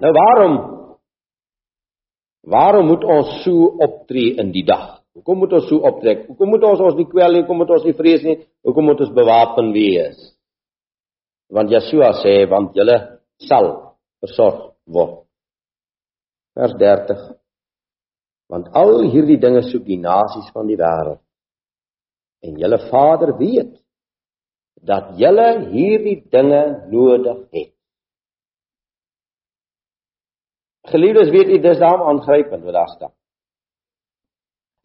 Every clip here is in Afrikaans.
Nou waarom waarom moet ons so optree in die dag? Hoekom moet ons so optrek? Hoekom moet ons ons nie kwel nie? Hoekom moet ons nie vrees nie? Hoekom moet ons bewapen wees? Want Yeshua sê want julle sal versorg word. Vers 30. Want al hierdie dinge soek die nasies van die wêreld. En julle Vader weet dat julle hierdie dinge nodig het. Geliefdes, weet u dis daarom aangrypend wat daar staan.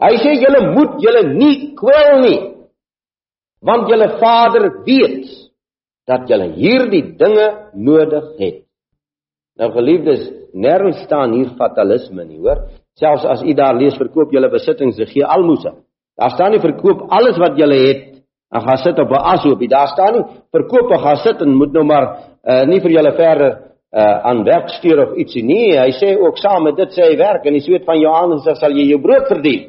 Hy sê julle moet julle nie kwel nie. Want julle Vader weet dat julle hierdie dinge nodig het. Nou geliefdes, nêrens staan hier fatalisme nie, hoor? Selfs as u daar lees verkoop julle besittings, gee almoses. Daar staan nie verkoop alles wat julle het en gaan sit op 'n ashoopie. Daar staan nie verkoop en gaan sit en moet nou maar uh, nie vir julle verder uh, aan werk stuur of ietsie nie. Hy sê ook saam met dit sê hy werk en die sweet van jou aangesig sal jy jou brood verdien.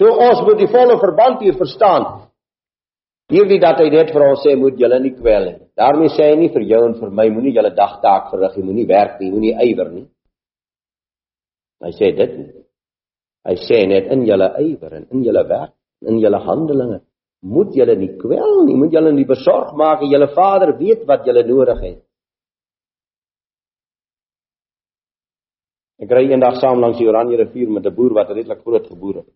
So ons moet die volle verband hier verstaan. Hierdie dat hy net vir ons sê moet julle nie kwel nie. Daarmee sê hy nie vir jou en vir my moenie julle dagtaak verrig nie, moenie werk nie, moenie ywer nie. Hy sê dit nie. Hy sê net in julle ywer en in julle werk, in julle handelinge moet julle nie kwel nie, moet julle nie besorg maak, julle Vader weet wat julle nodig het. Ek ry eendag saam langs die Oranje rivier met 'n boer wat redelik groot geboer het.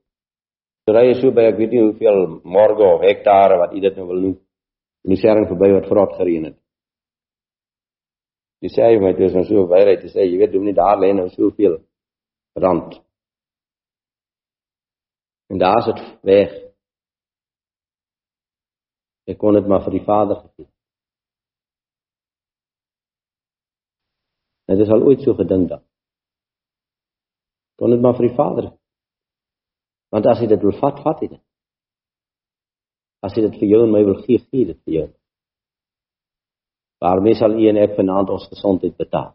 Hy ry so by ek weet nie hoeveel morge of hektare wat u dit nou wil noem. En die sering verby wat vrot gereën het. Dis sê hy my dis nou so ry, dis sê jy weet hoe nie daar lê nou soveel rand En daar is dit weg. Ek kon dit maar vir die Vader gegee. Dit is al ooit so gedink dan. Kon dit maar vir die Vader. Want as jy dit wil vat, vat jy dit. As jy dit vir jou en my wil gee, gee dit vir jou. Waarmee sal u en ek vanaand ons gesondheid betaal?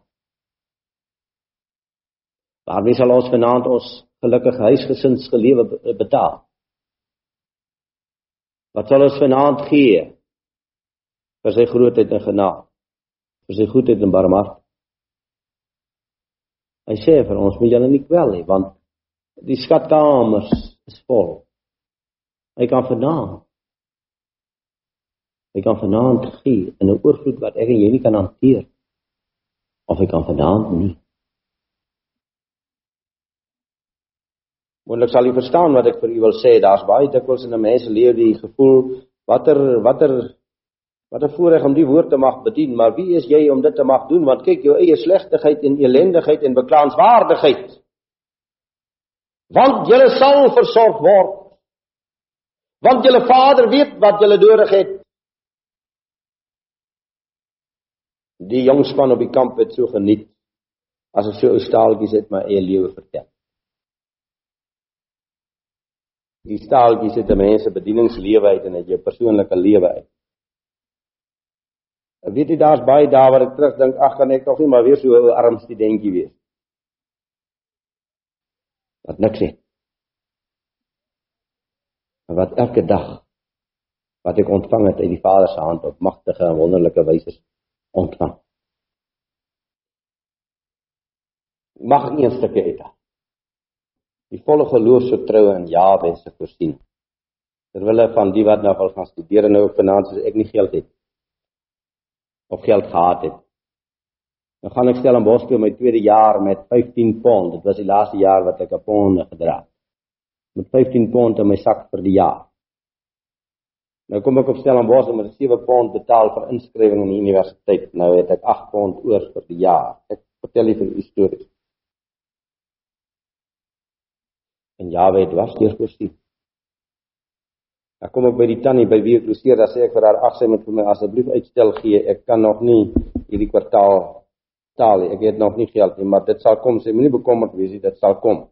Waarmee sal ons vanaand ons gelukkige huisgesinsgelewe betaal. Wat sal ons vanaand gee vir sy grootheid en genade, vir sy goedheid en barmhartigheid? Hy sê vir ons moet julle nie kwel nie, want die skatkamers is vol. Hy kan vanaand Hy kan vanaand gee in 'n oorvloed wat ek en jy nie kan hanteer. Of hy kan vanaand nie. Moontlik sal u verstaan wat ek vir u wil sê. Daar's baie dikwels in 'n mens se lewe die gevoel watter watter watter voorreg om die woord te mag bedien, maar wie is jy om dit te mag doen? Want kyk jou eie slegtigheid en elendigheid en beklaanswaardigheid. Want jy sal versorg word. Want jou Vader weet wat jy nodig het. Die jong span op die kamp het so geniet as ek so ou staaltjies uit my eie lewe vertel. Die staaltjies het 'n mens se bedieningslewe uit en het jou persoonlike lewe uit. Ek weet jy daar's baie dae waar ek terugdink, ag kan ek tog nie maar weer so 'n arm studentjie wees. Wat niks het. Maar wat elke dag wat ek ontvang het uit die Vader se hand op magtige en wonderlike wyse ontvang. Mag nie 'n stukkie uit daar die volle geloofsvertroue in Jahwe se voorsien. Terwyl van die wat nou al gaan studeer en nou as ek nie geld het of geld gehad het. Nou gaan ek stel aan Bosbou my tweede jaar met 15 pond. Dit was die laaste jaar wat ek 'n pond gedra het. Met 15 pond in my sak vir die jaar. Nou kom ek op stel aan Bosbou met 7 pond betaal vir inskrywing in die universiteit. Nou het ek 8 pond oor vir die jaar. Ek vertel julle 'n storie. en Jawe het was deur voorsien. Ek kom op by die tannie by wie ek loseer, dan sê ek vir haar ag sy moet vir my asseblief uitstel gee. Ek kan nog nie hierdie kwartaal betaal nie. Ek het nog nie geld nie, maar dit sal kom. Sy moenie bekommerd wees nie, dit sal kom.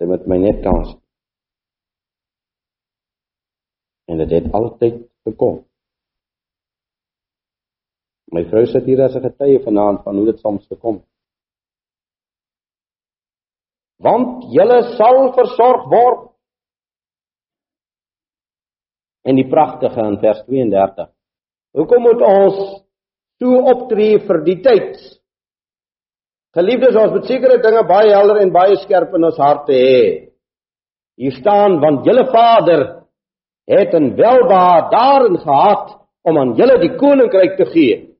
Sy moet my net kans. En dit het altyd gekom. My vrou sit hier as 'n getuie vanaand van hoe dit soms gekom het want julle sal versorg word. En die pragtige in vers 32. Hoekom moet ons so optree vir die tyd? Geliefdes, ons moet sekere dinge baie helder en baie skerp in ons harte hê. Hier staan want julle Vader het 'n welbehaag daarin gehad om aan julle die koninkryk te gee.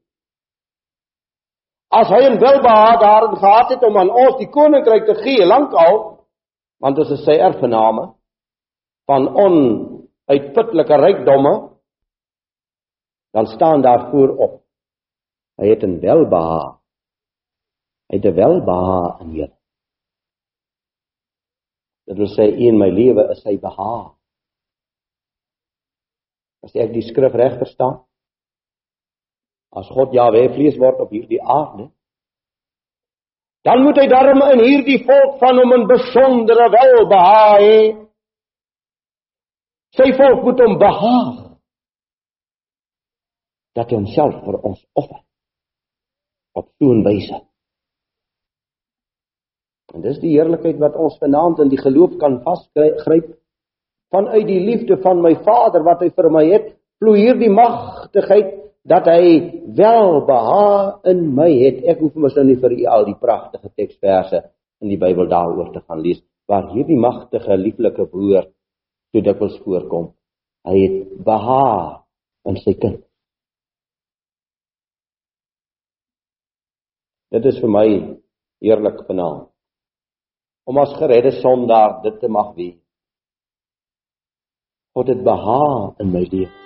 As hy 'n welbehaag daarin gehad het om aan ons die koninkryk te gee lankal, want dit is sy erfgename van onuitputlike rykdomme, dan staan daar voorop. Hy het 'n welbehaag. Hy het 'n welbehaag in julle. Dit wil sê in my lewe is hy behaag. As ek die skrif reg verstaan, as God Jahwe vlees word op hierdie aarde, dan moet hy daarom in hierdie volk van hom 'n besondere welbehaag hê. Sy volk moet hom behaag dat hy homself vir ons offer op so 'n wyse. En dis die heerlikheid wat ons vanaand in die geloof kan vasgryp vanuit die liefde van my Vader wat hy vir my het, vloei hierdie magtigheid dat hy wel behaag in my het. Ek hoef mos nou nie vir u al die pragtige teksverse in die Bybel daaroor te gaan lees waar hierdie magtige lieflike woord so dikwels voorkom. Hy het behaag in sy kind. Dit is vir my heerlik vanaand om as geredde sondaar dit te mag weet. God het behaag in my lewe.